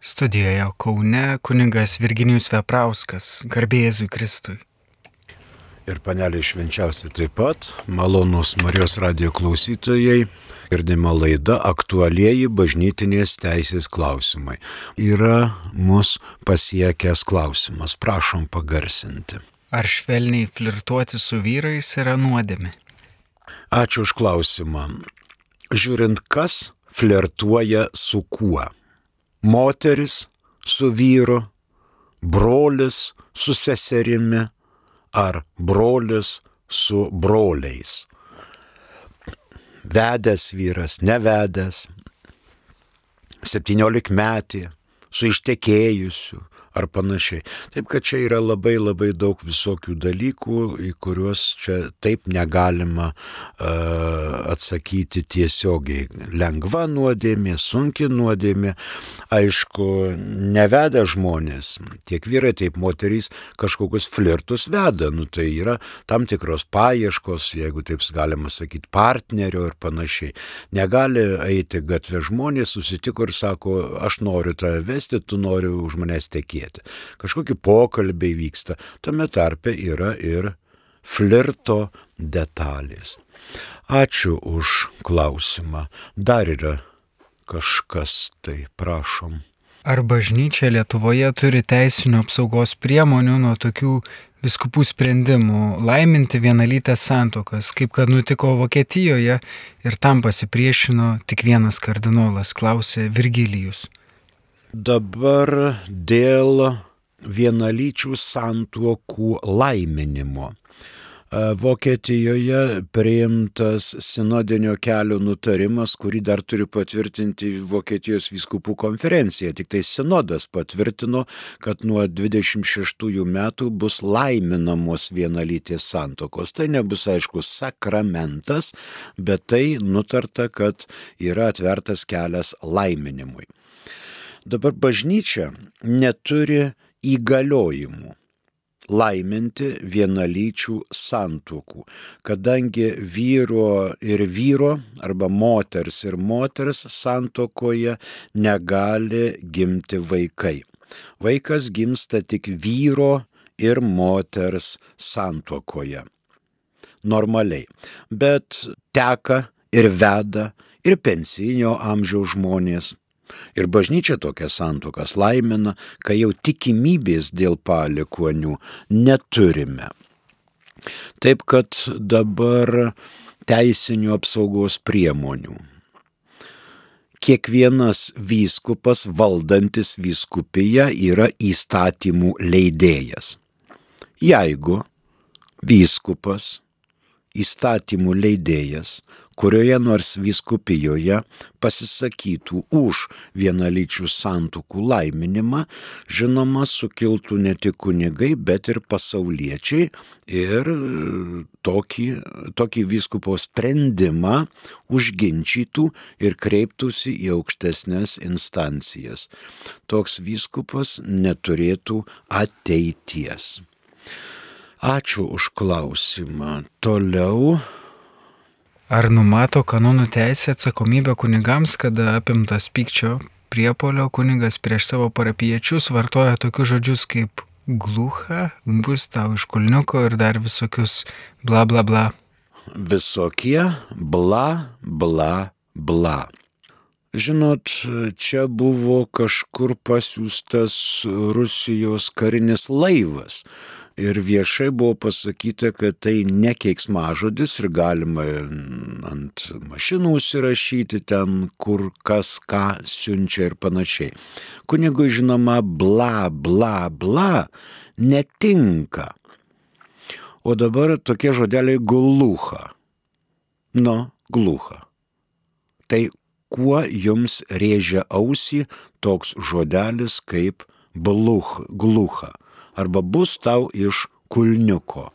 Studijoje Kaune kuningas Virginijus Veprauskas, garbėjėzui Kristui. Ir panelė švenčiausi taip pat, malonus Marijos radio klausytojai, girdima laida aktualieji bažnytinės teisės klausimai. Yra mus pasiekęs klausimas, prašom pagarsinti. Ar švelniai flirtuoti su vyrais yra nuodėmi? Ačiū už klausimą. Žiūrint, kas flirtuoja su kuo. Moteris su vyru, brolis su seserimi ar brolis su broliais. Vedęs vyras, nevedęs, 17 metį, su ištekėjusiu, ar panašiai. Taip kad čia yra labai labai daug visokių dalykų, į kuriuos čia taip negalima uh, atsakyti tiesiogiai. Lengva nuodėmė, sunki nuodėmė. Aišku, neveda žmonės, tiek vyrai, tiek moterys kažkokius flirtus veda. Nu, tai yra tam tikros paieškos, jeigu taip galima sakyti, partnerio ir panašiai. Negali eiti gatvė žmonės, susitiko ir sako, aš noriu tave vesti, tu nori už manęs tekėti kalbėti. Kažkokie pokalbiai vyksta. Tame tarpe yra ir flirto detalės. Ačiū už klausimą. Dar yra kažkas tai, prašom. Ar bažnyčia Lietuvoje turi teisinių apsaugos priemonių nuo tokių viskupų sprendimų laiminti vienalytės santokas, kaip kad nutiko Vokietijoje ir tam pasipriešino tik vienas kardinolas, klausė Virgilijus. Dabar dėl vienalyčių santuokų laiminimo. E, Vokietijoje priimtas sinodinio kelio nutarimas, kurį dar turi patvirtinti Vokietijos vyskupų konferencija. Tik tai sinodas patvirtino, kad nuo 26 metų bus laiminamos vienalytės santokos. Tai nebus aišku sakramentas, bet tai nutarta, kad yra atvertas kelias laiminimui. Dabar bažnyčia neturi įgaliojimų laiminti vienalyčių santokų, kadangi vyro ir vyro arba moters ir moters santokoje negali gimti vaikai. Vaikas gimsta tik vyro ir moters santokoje. Normaliai. Bet teka ir veda ir pensinio amžiaus žmonės Ir bažnyčia tokias santokas laimina, kai jau tikimybės dėl palikonių neturime. Taip kad dabar teisinių apsaugos priemonių. Kiekvienas vyskupas valdantis vyskupiją yra įstatymų leidėjas. Jeigu vyskupas, įstatymų leidėjas kurioje nors viskupijoje pasisakytų už vienalyčių santokų laiminimą, žinoma, sukiltų ne tik kunigai, bet ir pasauliečiai ir tokį, tokį viskupo sprendimą užginčytų ir kreiptųsi į aukštesnės instancijas. Toks viskupas neturėtų ateities. Ačiū už klausimą. Toliau Ar numato kanonų teisė atsakomybę kunigams, kada apimtas pykčio priepolio kunigas prieš savo parapiečius vartoja tokius žodžius kaip glucha, bus tau iš kulniuko ir dar visokius bla bla bla. Visokie bla bla bla. Žinot, čia buvo kažkur pasiūstas Rusijos karinis laivas ir viešai buvo pasakyta, kad tai nekeiks mažodis ir galima ant mašinų užsirašyti ten, kur kas ką siunčia ir panašiai. Kunigui žinoma, bla, bla, bla netinka. O dabar tokie žodeliai glucha. Nu, glucha. Tai kuo jums rėžia ausį toks žodelis kaip bluch, glucha? Arba bus tau iš kulniuko.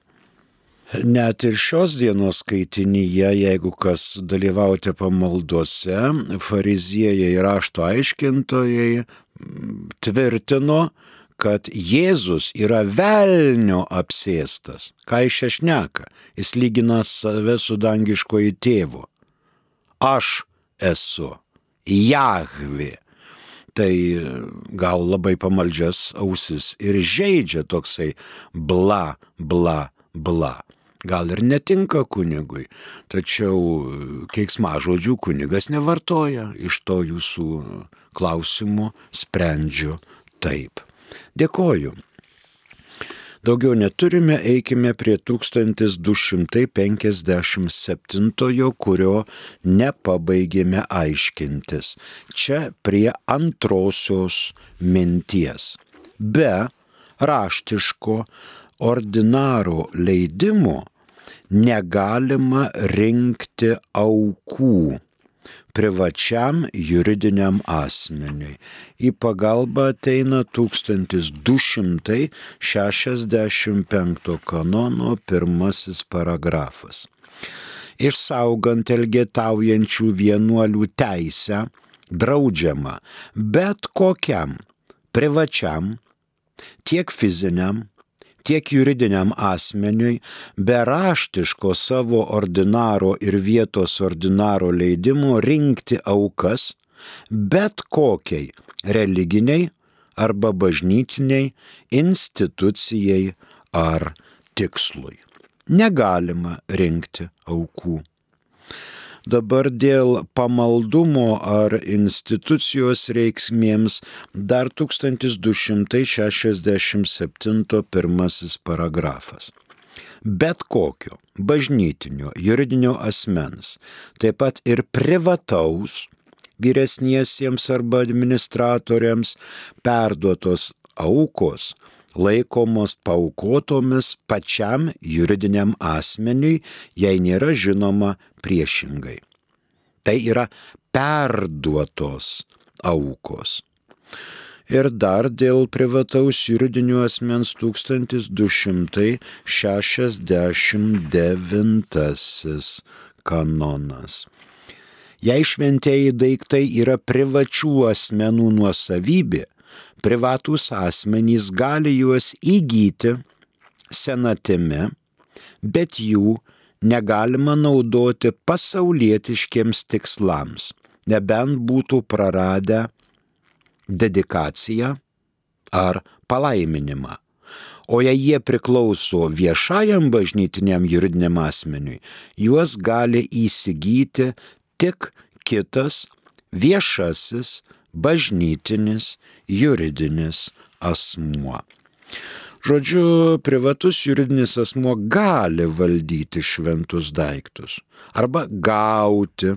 Net ir šios dienos skaitinyje, jeigu kas dalyvauti pamaldose, fariziejai ir rašto aiškintojai tvirtino, kad Jėzus yra velnio apsėstas. Ką iš ešneka? Jis lygina save su dangiškoju tėvu. Aš esu Jahvi. Tai gal labai pamaldžias ausis ir žaidžia toksai bla, bla, bla. Gal ir netinka kunigui, tačiau keiksmažodžių kunigas nevartoja. Iš to jūsų klausimų sprendžiu taip. Dėkoju. Daugiau neturime, eikime prie 1257, kurio nepabaigėme aiškintis. Čia prie antrosios minties. Be raštiško ordinaro leidimo negalima rinkti aukų privačiam juridiniam asmeniui. Į pagalbą ateina 1265 kanono pirmasis paragrafas. Išsaugant elgetaujančių vienuolių teisę, draudžiama bet kokiam privačiam, tiek fiziniam, tiek juridiniam asmeniui be raštiško savo ordinaro ir vietos ordinaro leidimo rinkti aukas bet kokiai religiniai arba bažnytiniai institucijai ar tikslui. Negalima rinkti aukų. Dabar dėl pamaldumo ar institucijos reiksmėms dar 1267 pirmasis paragrafas. Bet kokio bažnytinio juridinio asmens, taip pat ir privataus vyresniesiems arba administratoriams perduotos aukos laikomos paukotomis pačiam juridiniam asmeniui, jei nėra žinoma priešingai. Tai yra perduotos aukos. Ir dar dėl privataus juridinių asmens 1269 kanonas. Jei šventieji daiktai yra privačių asmenų nuosavybė, privatūs asmenys gali juos įgyti senatime, bet jų negalima naudoti pasaulietiškiams tikslams, nebent būtų praradę dedikaciją ar palaiminimą. O jei jie priklauso viešajam bažnytiniam juridiniam asmeniui, juos gali įsigyti tik kitas viešasis bažnytinis juridinis asmuo. Žodžiu, privatus juridinis asmuo gali valdyti šventus daiktus arba gauti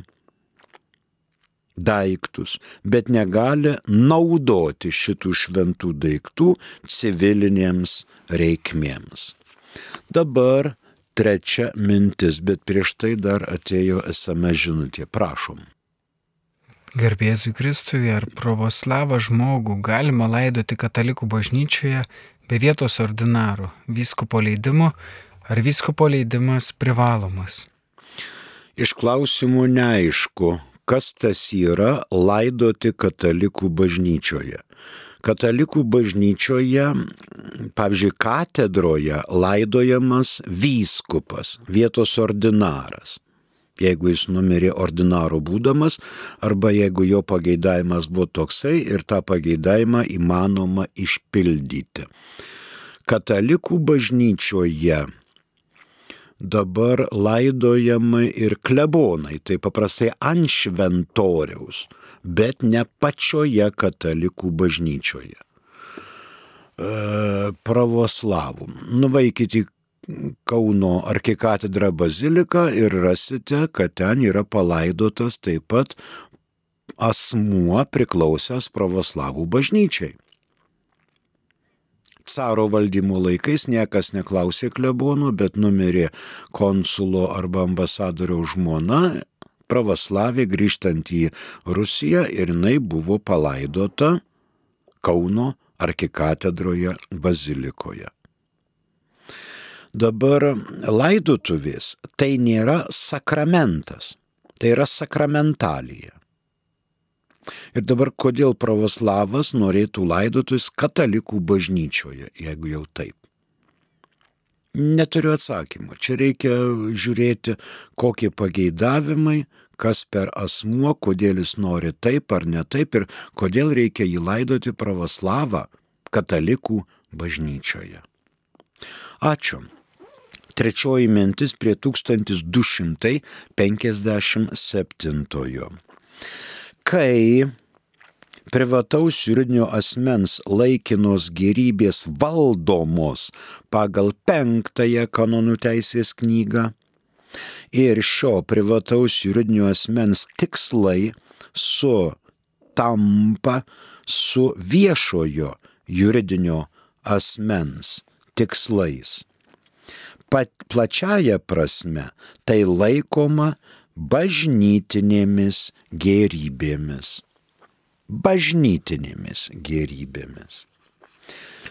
daiktus, bet negali naudoti šitų šventų daiktų civilinėms reikmėms. Dabar trečia mintis, bet prieš tai dar atėjo esame žinutė. Prašom. Garbėzui Kristui ar pravoslavą žmogų galima laidoti katalikų bažnyčioje be vietos ordinaro, vyskupo leidimo ar vyskupo leidimas privalomas. Iš klausimų neaišku, kas tas yra laidoti katalikų bažnyčioje. Katalikų bažnyčioje, pavyzdžiui, katedroje laidojamas vyskupas, vietos ordinaras jeigu jis numirė ordinaro būdamas, arba jeigu jo pageidavimas buvo toksai ir tą pageidavimą įmanoma išpildyti. Katalikų bažnyčioje dabar laidojami ir klebonai, tai paprastai ant šventoriaus, bet ne pačioje katalikų bažnyčioje. E, pravoslavų. Nuvaikite į Kauno arkikatedrą baziliką ir rasite, kad ten yra palaidotas taip pat asmuo priklausęs pravoslavų bažnyčiai. Caro valdymo laikais niekas neklausė klebonų, bet numirė konsulo arba ambasadoriaus žmona, pravoslavė grįžtant į Rusiją ir jinai buvo palaidota Kauno arkikatedroje bazilikoje. Dabar laidotuvės tai nėra sakramentas, tai yra sakramentalija. Ir dabar kodėl pravoslavas norėtų laidotis katalikų bažnyčioje, jeigu jau taip? Neturiu atsakymų. Čia reikia žiūrėti, kokie pageidavimai kas per asmuo, kodėl jis nori taip ar ne taip ir kodėl reikia jį laidoti pravoslavą katalikų bažnyčioje. Ačiū. Trečioji mintis prie 1257. Kai privataus juridinio asmens laikinos gerybės valdomos pagal penktąją kanonų teisės knygą ir šio privataus juridinio asmens tikslai su tampa su viešojo juridinio asmens tikslais. Pat plačiaja prasme tai laikoma bažnytinėmis gerybėmis. Bažnytinėmis gerybėmis.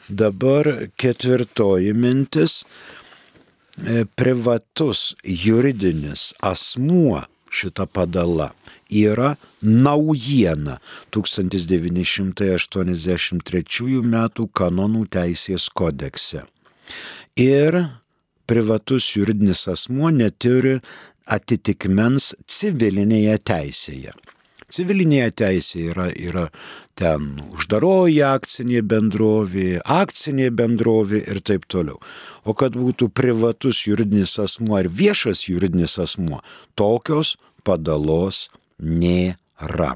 Dabar ketvirtoji mintis privatus juridinis asmuo šita padala yra naujiena 1983 m. kanonų teisės kodekse. Ir privatus juridinis asmuo neturi atitikmens civilinėje teisėje. Civilinėje teisėje yra, yra ten uždaroji akcinė bendrovė, akcinė bendrovė ir taip toliau. O kad būtų privatus juridinis asmuo ar viešas juridinis asmuo, tokios padalos nėra.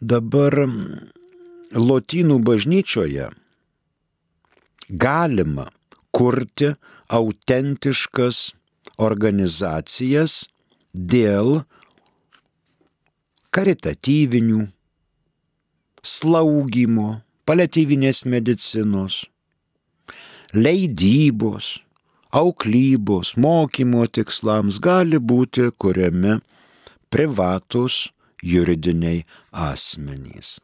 Dabar lotynų bažnyčioje galima kurti autentiškas organizacijas dėl karitatyvinių, slaugymo, paliatyvinės medicinos, leidybos, auklybos, mokymo tikslams gali būti kuriami privatus juridiniai asmenys.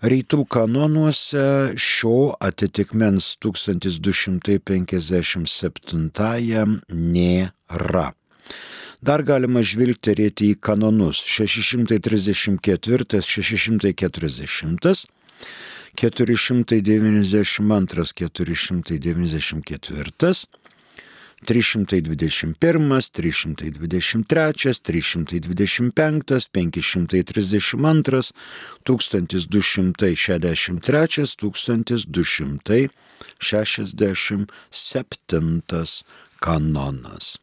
Rytų kanonuose šio atitikmens 1257 nėra. Dar galima žvilgterėti į kanonus 634, 640, 492, 494, 321, 323, 325, 532, 1263, 1267 kanonas.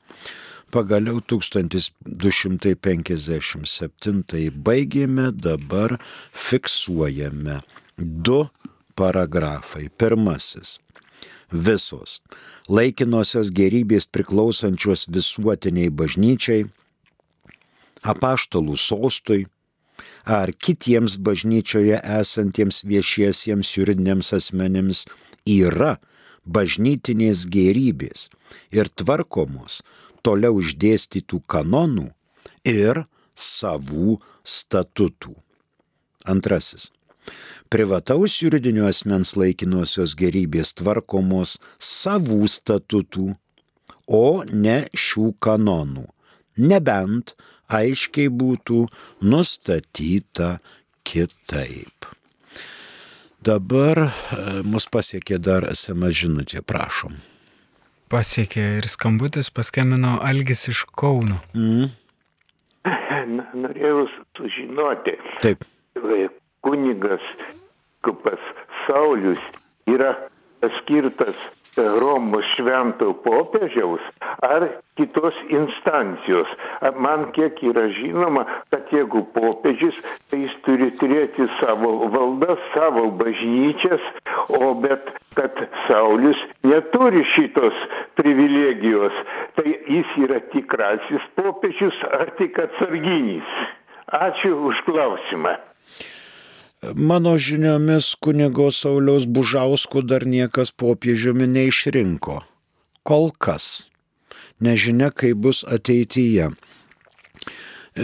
Pagaliau 1257 baigėme, dabar fiksuojame du paragrafai. Pirmasis. Visos laikinosios gerybės priklausančios visuotiniai bažnyčiai, apaštalų sostui ar kitiems bažnyčioje esantiems viešiesiems juridiniams asmenims yra bažnytinės gerybės ir tvarkomos toliau išdėstytų kanonų ir savų statutų. Antrasis. Privataus juridinio asmens laikinosios gerybės tvarkomos savų statutų, o ne šių kanonų, nebent aiškiai būtų nustatyta kitaip. Dabar e, mus pasiekė dar SMS žinutė, prašom pasiekė ir skambutis paskambino Algis iš Kauno. Mm. Norėjau sužinoti. Taip. Kunigas Kupas Saulis yra paskirtas Romos švento popiežiaus ar kitos instancijos. Man kiek yra žinoma, kad jeigu popiežius, tai jis turi turėti savo valdas, savo bažnyčias, o bet kad Saulis neturi šitos privilegijos, tai jis yra tikrasis popiežius ar tik atsarginis. Ačiū už klausimą. Mano žiniomis kunigo Sauliaus Bužauskų dar niekas popiežiumi neišrinko. Kol kas. Nežinia, kaip bus ateityje.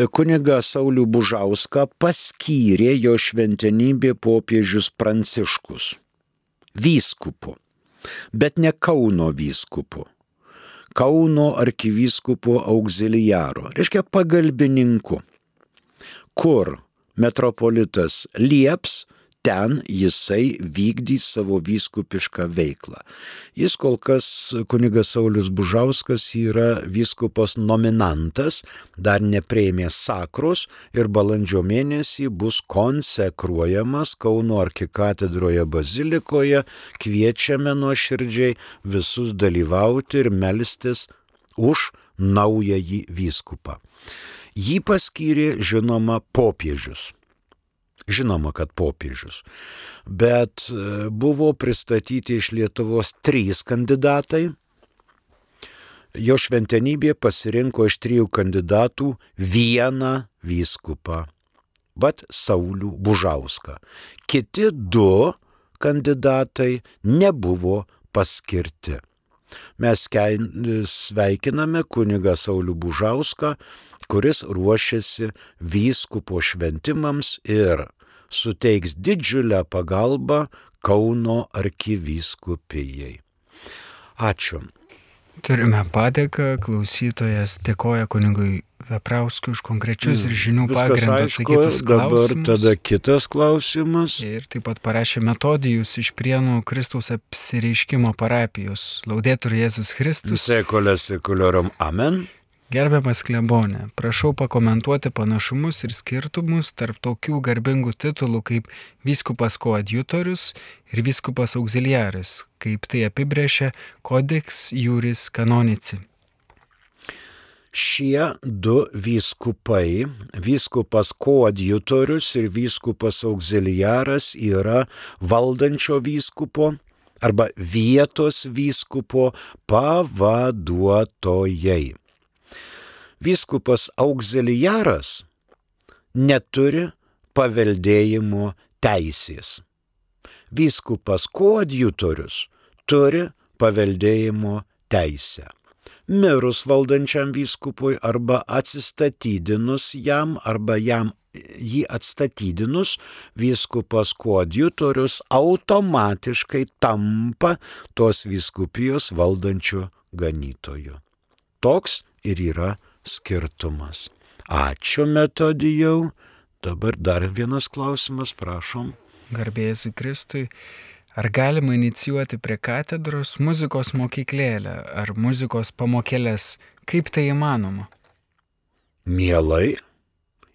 Kuniga Saulių Bužauską paskyrė jo šventenybė popiežius Pranciškus. Vyskupu. Bet ne Kauno vyskupu. Kauno arkivyskupo auxiliaro, reiškia pagalbininku. Kur metropolitas lieps, ten jisai vykdys savo vyskupišką veiklą. Jis kol kas, kunigas Saulis Bužauskas, yra vyskupas nominantas, dar neprieimė sakros ir balandžio mėnesį bus konsekruojamas Kauno arkikatedroje bazilikoje. Kviečiame nuoširdžiai visus dalyvauti ir melstis už naująjį vyskupą. Jį paskyrė, žinoma, popiežius. Žinoma, kad popiežius. Bet e, buvo pristatyti iš Lietuvos trys kandidatai. Jo šventenybė pasirinko iš trijų kandidatų vieną vyskupą. Vat Saulių Bužauską. Kiti du kandidatai nebuvo paskirti. Mes sveikiname kunigą Saulių Bužauską, kuris ruošiasi vyskupo šventimams ir suteiks didžiulę pagalbą Kauno arkivyskupijai. Ačiū. Turime padėką, klausytojas dėkoja kunigui Veprauskui už konkrečius ir žinių pagrindą atsakytus klausimus. Dabar tada kitas klausimas. Ir taip pat parašė metodijus iš Prienų Kristaus apsireiškimo parapijos. Laudėtų Jėzus Kristus. Sekulė sekuliorum. Amen. Gerbiamas klebonė, prašau pakomentuoti panašumus ir skirtumus tarp tokių garbingų titulų kaip vyskupas koadjutorius ir vyskupas auxiliaris, kaip tai apibrėžia Codex Juris Canonici. Šie du vyskupai, vyskupas koadjutorius ir vyskupas auxiliaras yra valdančio vyskupo arba vietos vyskupo pavaduotojai vyskupas auxiliaras neturi paveldėjimo teisės. Vyskupas koadjutorius turi paveldėjimo teisę. Mirus valdančiam vyskupui arba atsistatydinus jam arba jam jį atstatydinus, vyskupas koadjutorius automatiškai tampa tos vyskupijos valdančių ganytojų. Toks ir yra skirtumas. Ačiū metodijau. Dabar dar vienas klausimas, prašom. Garbėjai Kristui. Ar galima inicijuoti prie katedros muzikos mokyklėlę ar muzikos pamokėlės? Kaip tai įmanoma? Mielai,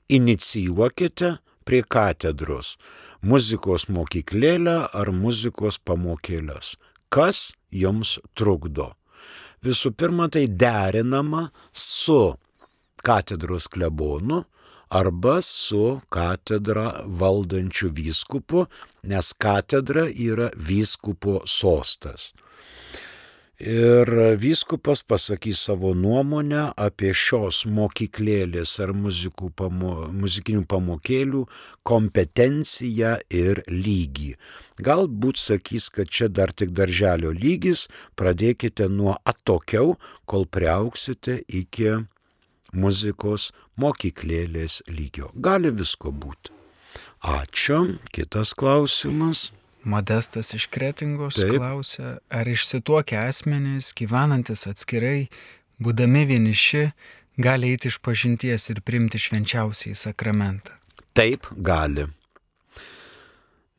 inicijuokite prie katedros muzikos mokyklėlę ar muzikos pamokėlės. Kas jums trukdo? Visų pirma tai derinama su katedros klebonu arba su katedra valdančiu vyskupu, nes katedra yra vyskupo sostas. Ir vyskupas pasakys savo nuomonę apie šios mokyklėlės ar pamo, muzikinių pamokėlių kompetenciją ir lygį. Galbūt sakys, kad čia dar tik darželio lygis, pradėkite nuo atokiau, kol priauksite iki muzikos mokyklėlės lygio. Gali visko būti. Ačiū. Kitas klausimas. Modestas iš Kretingos Taip. klausia, ar išsituokę asmenys, gyvenantis atskirai, būdami vieniši, gali eiti iš pažinties ir primti švenčiausiai sakramentą? Taip, gali.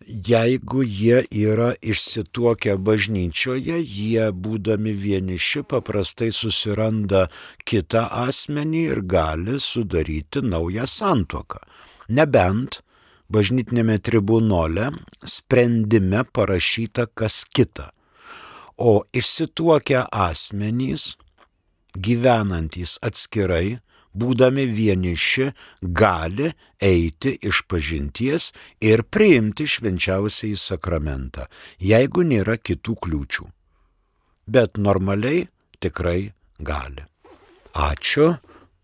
Jeigu jie yra išsituokę bažnyčioje, jie būdami vieniši paprastai susiranda kitą asmenį ir gali sudaryti naują santoką. Nebent bažnytinėme tribunole sprendime parašyta kas kita. O išsituokę asmenys, gyvenantys atskirai, būdami vieniši, gali eiti iš pažinties ir priimti švenčiausiai sakramentą, jeigu nėra kitų kliūčių. Bet normaliai tikrai gali. Ačiū,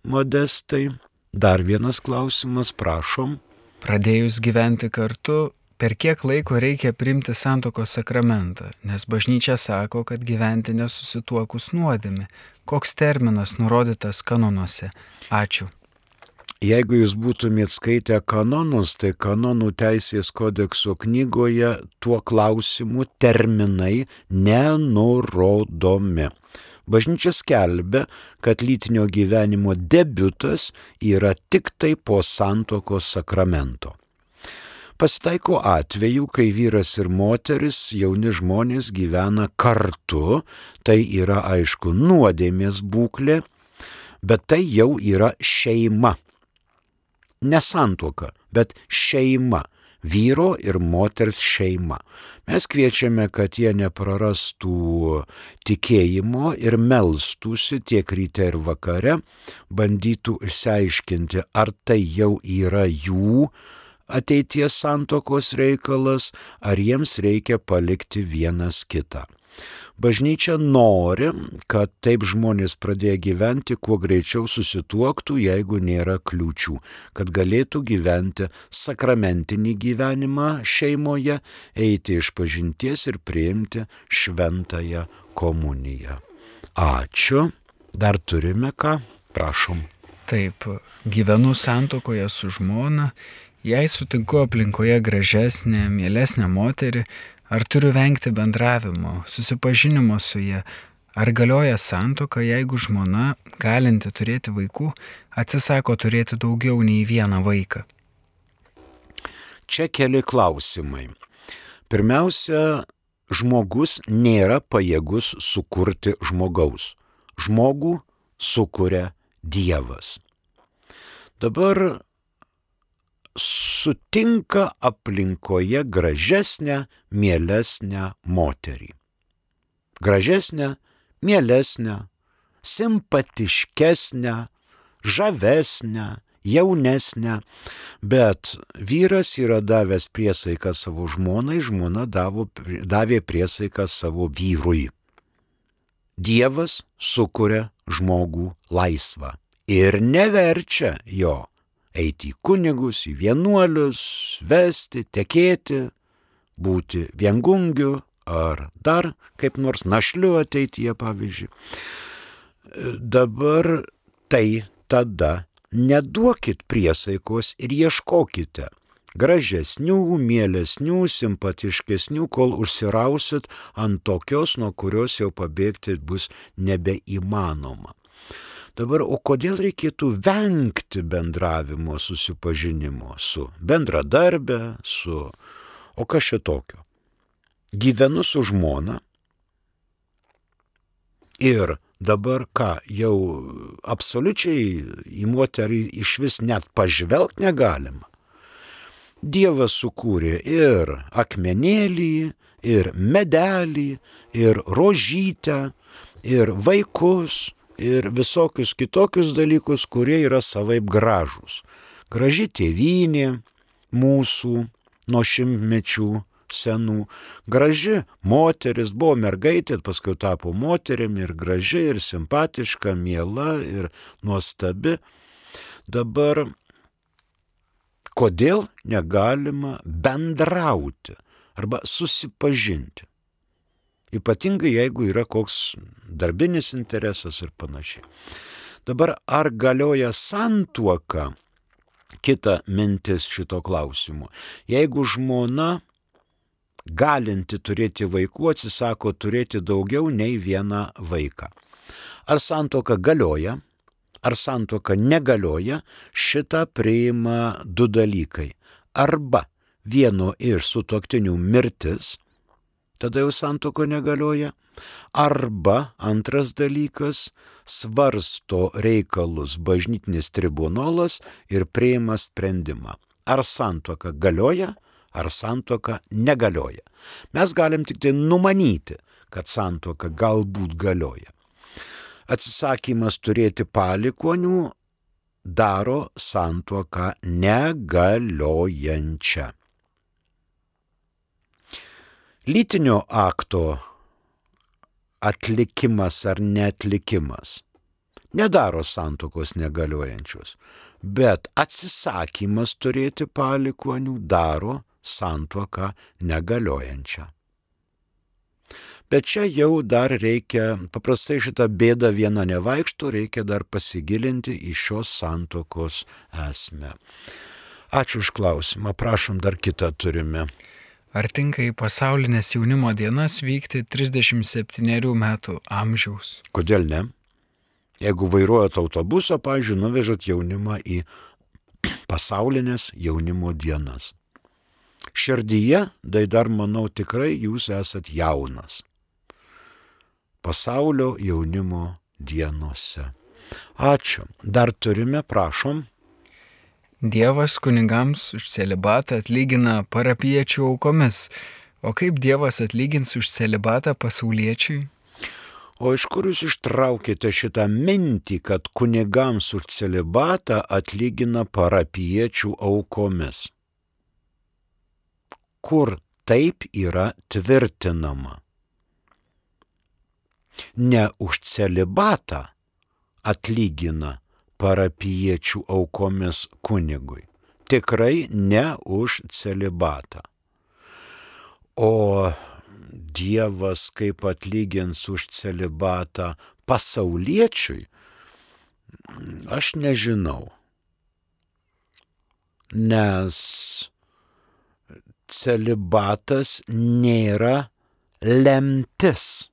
modestai. Dar vienas klausimas, prašom. Pradėjus gyventi kartu, per kiek laiko reikia primti santokos sakramentą, nes bažnyčia sako, kad gyventi nesusituokus nuodėmi. Koks terminas nurodytas kanonuose? Ačiū. Jeigu jūs būtumėt skaitę kanonus, tai kanonų teisės kodekso knygoje tuo klausimu terminai nenurodomi. Bažnyčia skelbia, kad lytinio gyvenimo debutas yra tik tai po santokos sakramento. Pasitaiko atveju, kai vyras ir moteris, jauni žmonės gyvena kartu, tai yra aišku nuodėmės būklė, bet tai jau yra šeima. Nesantuoka, bet šeima vyro ir moters šeima. Mes kviečiame, kad jie neprarastų tikėjimo ir melstųsi tiek ryte ir vakare, bandytų išsiaiškinti, ar tai jau yra jų ateities santokos reikalas, ar jiems reikia palikti vienas kitą. Bažnyčia nori, kad taip žmonės pradėję gyventi kuo greičiau susituoktų, jeigu nėra kliūčių, kad galėtų gyventi sakramentinį gyvenimą šeimoje, eiti iš pažinties ir priimti šventąją komuniją. Ačiū. Dar turime ką? Prašom. Taip, gyvenu santokoje su žmona, jei sutinku aplinkoje gražesnę, mielesnę moterį, Ar turiu vengti bendravimo, susipažinimo su jie? Ar galioja santoka, jeigu žmona, galinti turėti vaikų, atsisako turėti daugiau nei vieną vaiką? Čia keli klausimai. Pirmiausia, žmogus nėra pajėgus sukurti žmogaus. Žmogų sukuria Dievas. Dabar sutinka aplinkoje gražesnę, mielesnę moterį. Gražesnę, mielesnę, simpatiškesnę, žavesnę, jaunesnę, bet vyras yra davęs priesaiką savo žmonai, žmona davo, davė priesaiką savo vyrui. Dievas sukuria žmogų laisvą ir neverčia jo eiti į kunigus, į vienuolius, vesti, tekėti, būti viengungiu ar dar kaip nors našliu ateityje, pavyzdžiui. Dabar tai tada neduokit priesaikos ir ieškokite gražesnių, mielesnių, simpatiškesnių, kol užsirausit ant tokios, nuo kurios jau pabėgti bus nebeįmanoma. Dabar, o kodėl reikėtų vengti bendravimo, susipažinimo su bendradarbė, su... O kas čia tokio? Gyvenu su žmona ir dabar ką, jau absoliučiai į moterį iš vis net pažvelgti negalima. Dievas sukūrė ir akmenėlį, ir medelį, ir rožytę, ir vaikus, ir visokius kitokius dalykus, kurie yra savaip gražūs. Graži tėvynė mūsų nuo šimtmečių senų. Graži moteris buvo mergaitė, paskui tapo moterimi ir graži, ir simpatiška, miela, ir nuostabi. Dabar kodėl negalima bendrauti arba susipažinti? Ypatingai jeigu yra koks darbinis interesas ir panašiai. Dabar ar galioja santuoka? Kita mintis šito klausimu. Jeigu žmona galinti turėti vaikų atsisako turėti daugiau nei vieną vaiką. Ar santoka galioja, ar santoka negalioja, šitą priima du dalykai. Arba vieno iš sutoktinių mirtis, tada jau santoko negalioja. Arba antras dalykas - svarsto reikalus bažnytinis tribunolas ir prieima sprendimą. Ar santoka galioja, ar santoka negalioja. Mes galim tik tai numanyti, kad santoka galbūt galioja. Atsisakymas turėti palikonių daro santuoką negaliojančią. Lytinio akto atlikimas ar netlikimas nedaro santokos negaliojančios, bet atsisakymas turėti palikonių daro santoką negaliojančią. Bet čia jau dar reikia, paprastai šitą bėdą vieną nevaikšto, reikia dar pasigilinti į šios santokos esmę. Ačiū už klausimą, prašom dar kitą turime. Ar tinka į pasaulinės jaunimo dienas vykti 37 metų amžiaus? Kodėl ne? Jeigu vairuojat autobusą, pažiūrėjau, nuvežat jaunimą į pasaulinės jaunimo dienas. Širdyje, tai dar manau tikrai jūs esat jaunas. Pasaulio jaunimo dienose. Ačiū. Dar turime, prašom. Dievas kunigams už celibatą atlygina parapiečių aukomis. O kaip Dievas atlygins už celibatą pasauliečiui? O iš kur jūs ištraukėte šitą mintį, kad kunigams už celibatą atlygina parapiečių aukomis? Kur taip yra tvirtinama? Ne už celibatą atlygina parapiečių aukomis kunigui. Tikrai ne už celibatą. O Dievas kaip atlygins už celibatą pasauliečiui, aš nežinau. Nes celibatas nėra lemtis,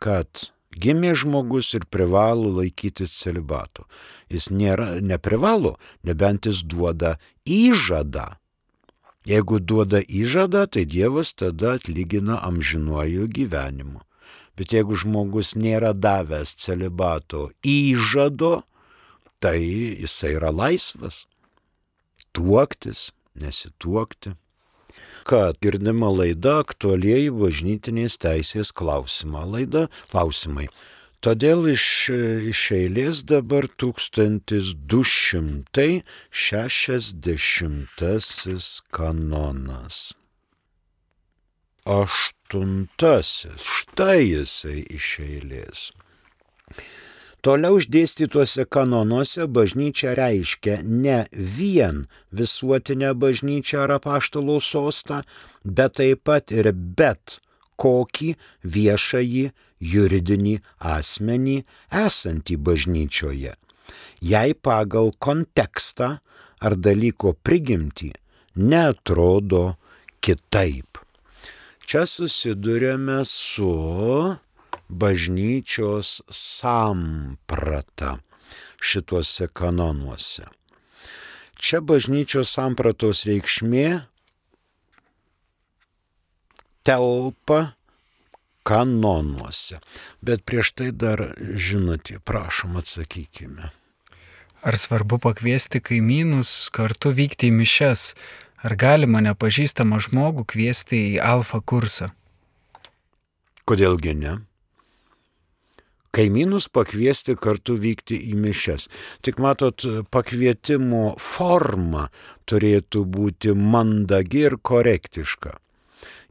kad Gimė žmogus ir privalo laikytis celibato. Jis nėra, neprivalo, nebent jis duoda įžadą. Jeigu duoda įžadą, tai Dievas tada atlygina amžinuoju gyvenimu. Bet jeigu žmogus nėra davęs celibato įžado, tai jisai yra laisvas. Tuoktis, nesituokti kad girdima laida aktualieji bažnytinės teisės klausimą. Laida klausimai. Todėl iš, iš eilės dabar 1260 kanonas. Aštuntasis, štai jisai iš eilės. Toliau išdėstytuose kanonuose bažnyčia reiškia ne vien visuotinę bažnyčią ar apaštalų sostą, bet taip pat ir bet kokį viešąjį juridinį asmenį esantį bažnyčioje. Jei pagal kontekstą ar dalyko prigimtį netrodo kitaip. Čia susidurėme su bažnyčios samprata šituose kanonuose. Čia bažnyčios sampratos reikšmė telpa kanonuose. Bet prieš tai dar žinutė, prašom atsakykime. Ar svarbu pakviesti kaimynus kartu vykti į mišes? Ar galima nepažįstamą žmogų kviesti į alfa kursą? Kodėlgi ne? Kaimynus pakviesti kartu vykti į mišes. Tik matot, pakvietimo forma turėtų būti mandagi ir korektiška.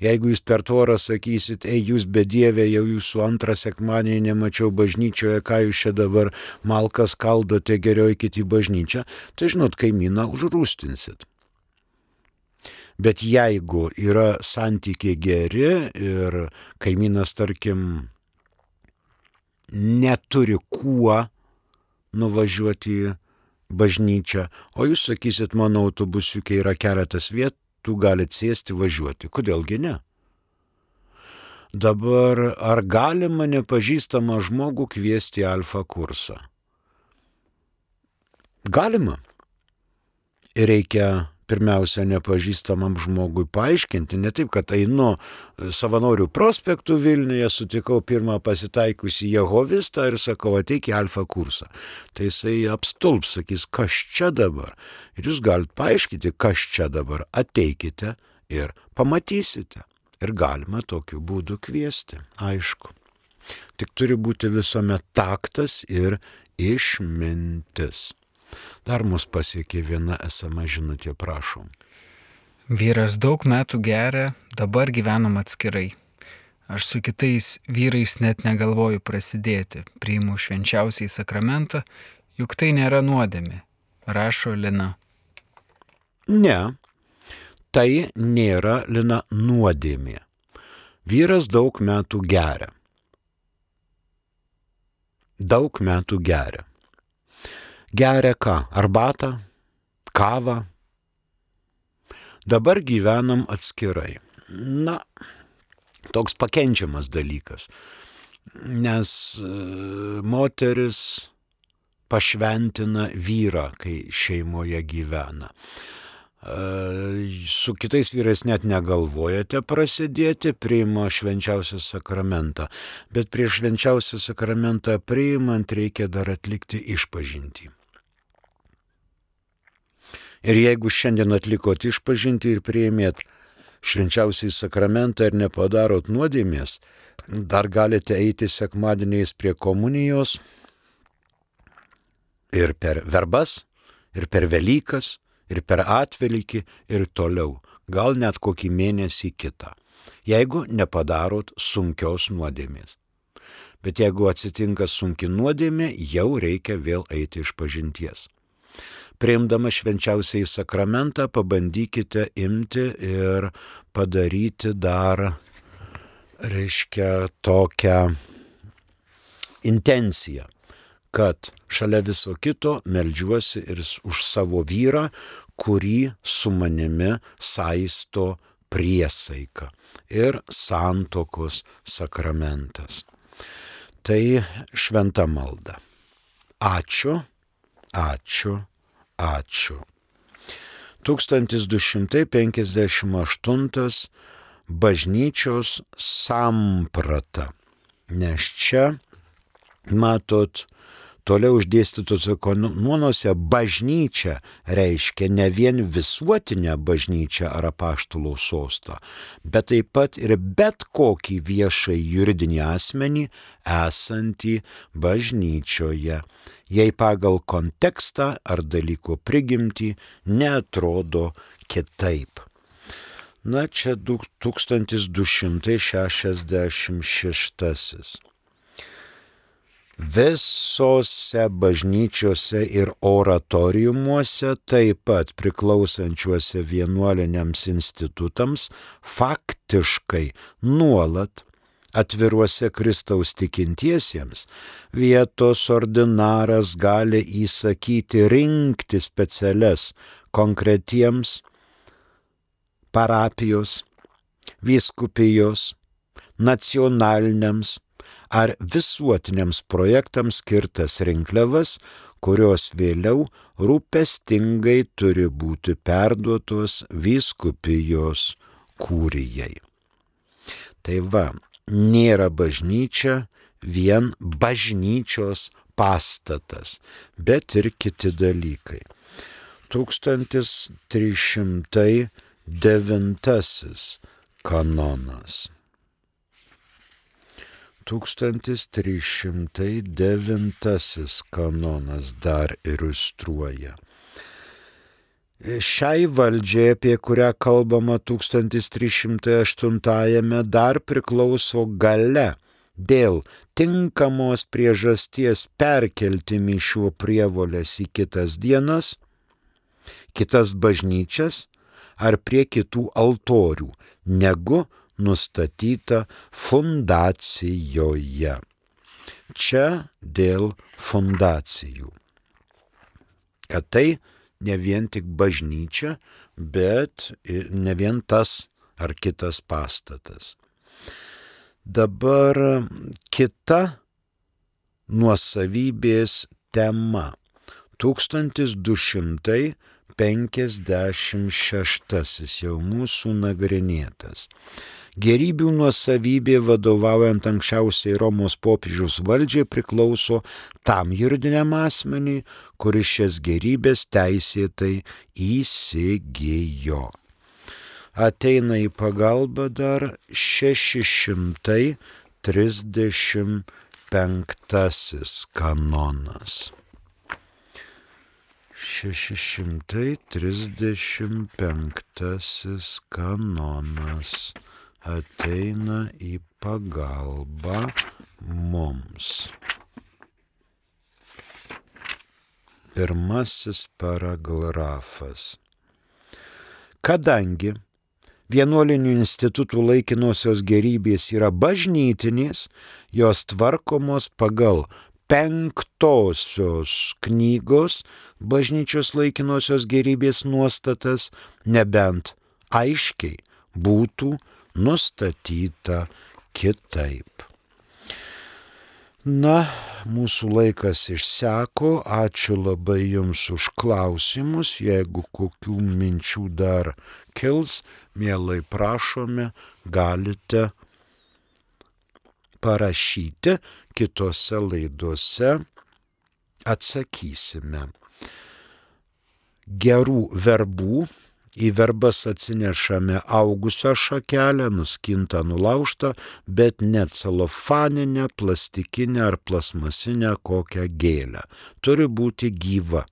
Jeigu jūs per tvorą sakysit, ei jūs bedėvė, jau jūsų antrą sekmadienį nemačiau bažnyčioje, ką jūs čia dabar malkas kaldote, geriau eikit į bažnyčią, tai žinot, kaimyną užrūstinsit. Bet jeigu yra santykiai geri ir kaimynas, tarkim, neturi kuo nuvažiuoti į bažnyčią, o jūs sakysit, mano autobusiukė yra keletas vietų, galit sėsti važiuoti. Kodėlgi ne? Dabar ar galima nepažįstamą žmogų kviesti į alfa kursą? Galima. Ir reikia pirmiausia nepažįstamam žmogui paaiškinti, ne taip, kad einu e, savanorių prospektų Vilniuje, sutikau pirmą pasitaikusį Jehovistą ir sakau, ateik į alfa kursą. Tai jisai apstulps, sakys, kas čia dabar. Ir jūs galite paaiškinti, kas čia dabar. Ateikite ir pamatysite. Ir galima tokiu būdu kviesti, aišku. Tik turi būti visuomet taktas ir išmintis. Dar mus pasiekė viena esama žinutė, prašom. Vyras daug metų geria, dabar gyvenam atskirai. Aš su kitais vyrais net negalvoju prasidėti, priimu švenčiausiai sakramentą, juk tai nėra nuodėmė, rašo Lina. Ne, tai nėra Lina nuodėmė. Vyras daug metų geria. Daug metų geria geria ką? Arbatą, kavą. Dabar gyvenam atskirai. Na, toks pakenčiamas dalykas, nes e, moteris pašventina vyrą, kai šeimoje gyvena. su kitais vyrais net negalvojate prasidėti, priima švenčiausią sakramentą. Bet prieš švenčiausią sakramentą priimant reikia dar atlikti išpažinti. Ir jeigu šiandien atlikot išpažinti ir priėmėt švenčiausiai sakramentą ir nepadarot nuodėmės, dar galite eiti sekmadieniais prie komunijos ir per verbas, ir per Velykas, ir per atvelykį, ir toliau, gal net kokį mėnesį kitą, jeigu nepadarot sunkios nuodėmės. Bet jeigu atsitinka sunki nuodėmė, jau reikia vėl eiti iš pažinties. Priimdama švenčiausiai sakramentą, pabandykite imti ir padaryti dar, reiškia, tokią intenciją kad šalia viso kito melžiuosi ir už savo vyrą, kurį su manimi saisto priesaika ir santokos sakramentas. Tai šventa malda. Ačiū, ačiū, ačiū. 1258 bažnyčios samprata. Nes čia, matot, Toliau uždėstytose kanonuose bažnyčia reiškia ne vien visuotinę bažnyčią ar apaštalų sostą, bet taip pat ir bet kokį viešai juridinį asmenį esantį bažnyčioje, jei pagal kontekstą ar dalyko prigimtį netrodo kitaip. Na čia 1266 visose bažnyčiose ir oratoriumuose, taip pat priklausančiuose vienuoliniams institutams, faktiškai nuolat atviruose Kristaus tikintiesiems, vietos ordinaras gali įsakyti rinkti specialias konkretiems parapijos, vyskupijos, nacionaliniams ar visuotiniams projektams skirtas rinkliavas, kurios vėliau rūpestingai turi būti perduotos vyskupijos kūrijai. Tai va, nėra bažnyčia vien bažnyčios pastatas, bet ir kiti dalykai. 1309 kanonas. 1309 kanonas dar iliustruoja. Šiai valdžiai, apie kurią kalbama 1308-ame, dar priklauso gale dėl tinkamos priežasties perkelti mišių prievolės į kitas dienas, kitas bažnyčias ar prie kitų altorių, negu nustatyta fundacijoje. Čia dėl fundacijų. Kad tai ne vien tik bažnyčia, bet ne vien tas ar kitas pastatas. Dabar kita nuosavybės tema. 1256 jau mūsų nagrinėtas gerybių nuosavybė vadovaujant anksčiausiai Romos popiežiaus valdžiai priklauso tam juridiniam asmeniui, kuris šias gerybės teisėtai įsigijo. Ateina į pagalbą dar 635 kanonas. 635 kanonas ateina į pagalbą mums. Pirmasis paragrafas. Kadangi vienuolinių institutų laikinosios gerybės yra bažnytinės, jos tvarkomos pagal penktosios knygos bažnyčios laikinosios gerybės nuostatas, nebent aiškiai būtų nustatyta kitaip. Na, mūsų laikas išseko, ačiū labai Jums už klausimus, jeigu kokių minčių dar kils, mielai prašome, galite parašyti kitose laidose, atsakysime. Gerų verbų Į verbas atsinešame augusią šakelę, nuskintą, nulaužtą, bet ne celofaninę, plastikinę ar plasmasinę kokią gėlę. Turi būti gyva.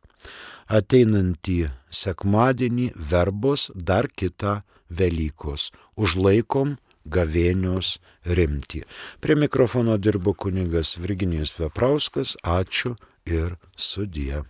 Ateinantį sekmadienį verbos dar kitą Velykos. Užlaikom gavėnios rimtį. Prie mikrofono dirbo kuningas Virginijus Veprauskas. Ačiū ir sudie.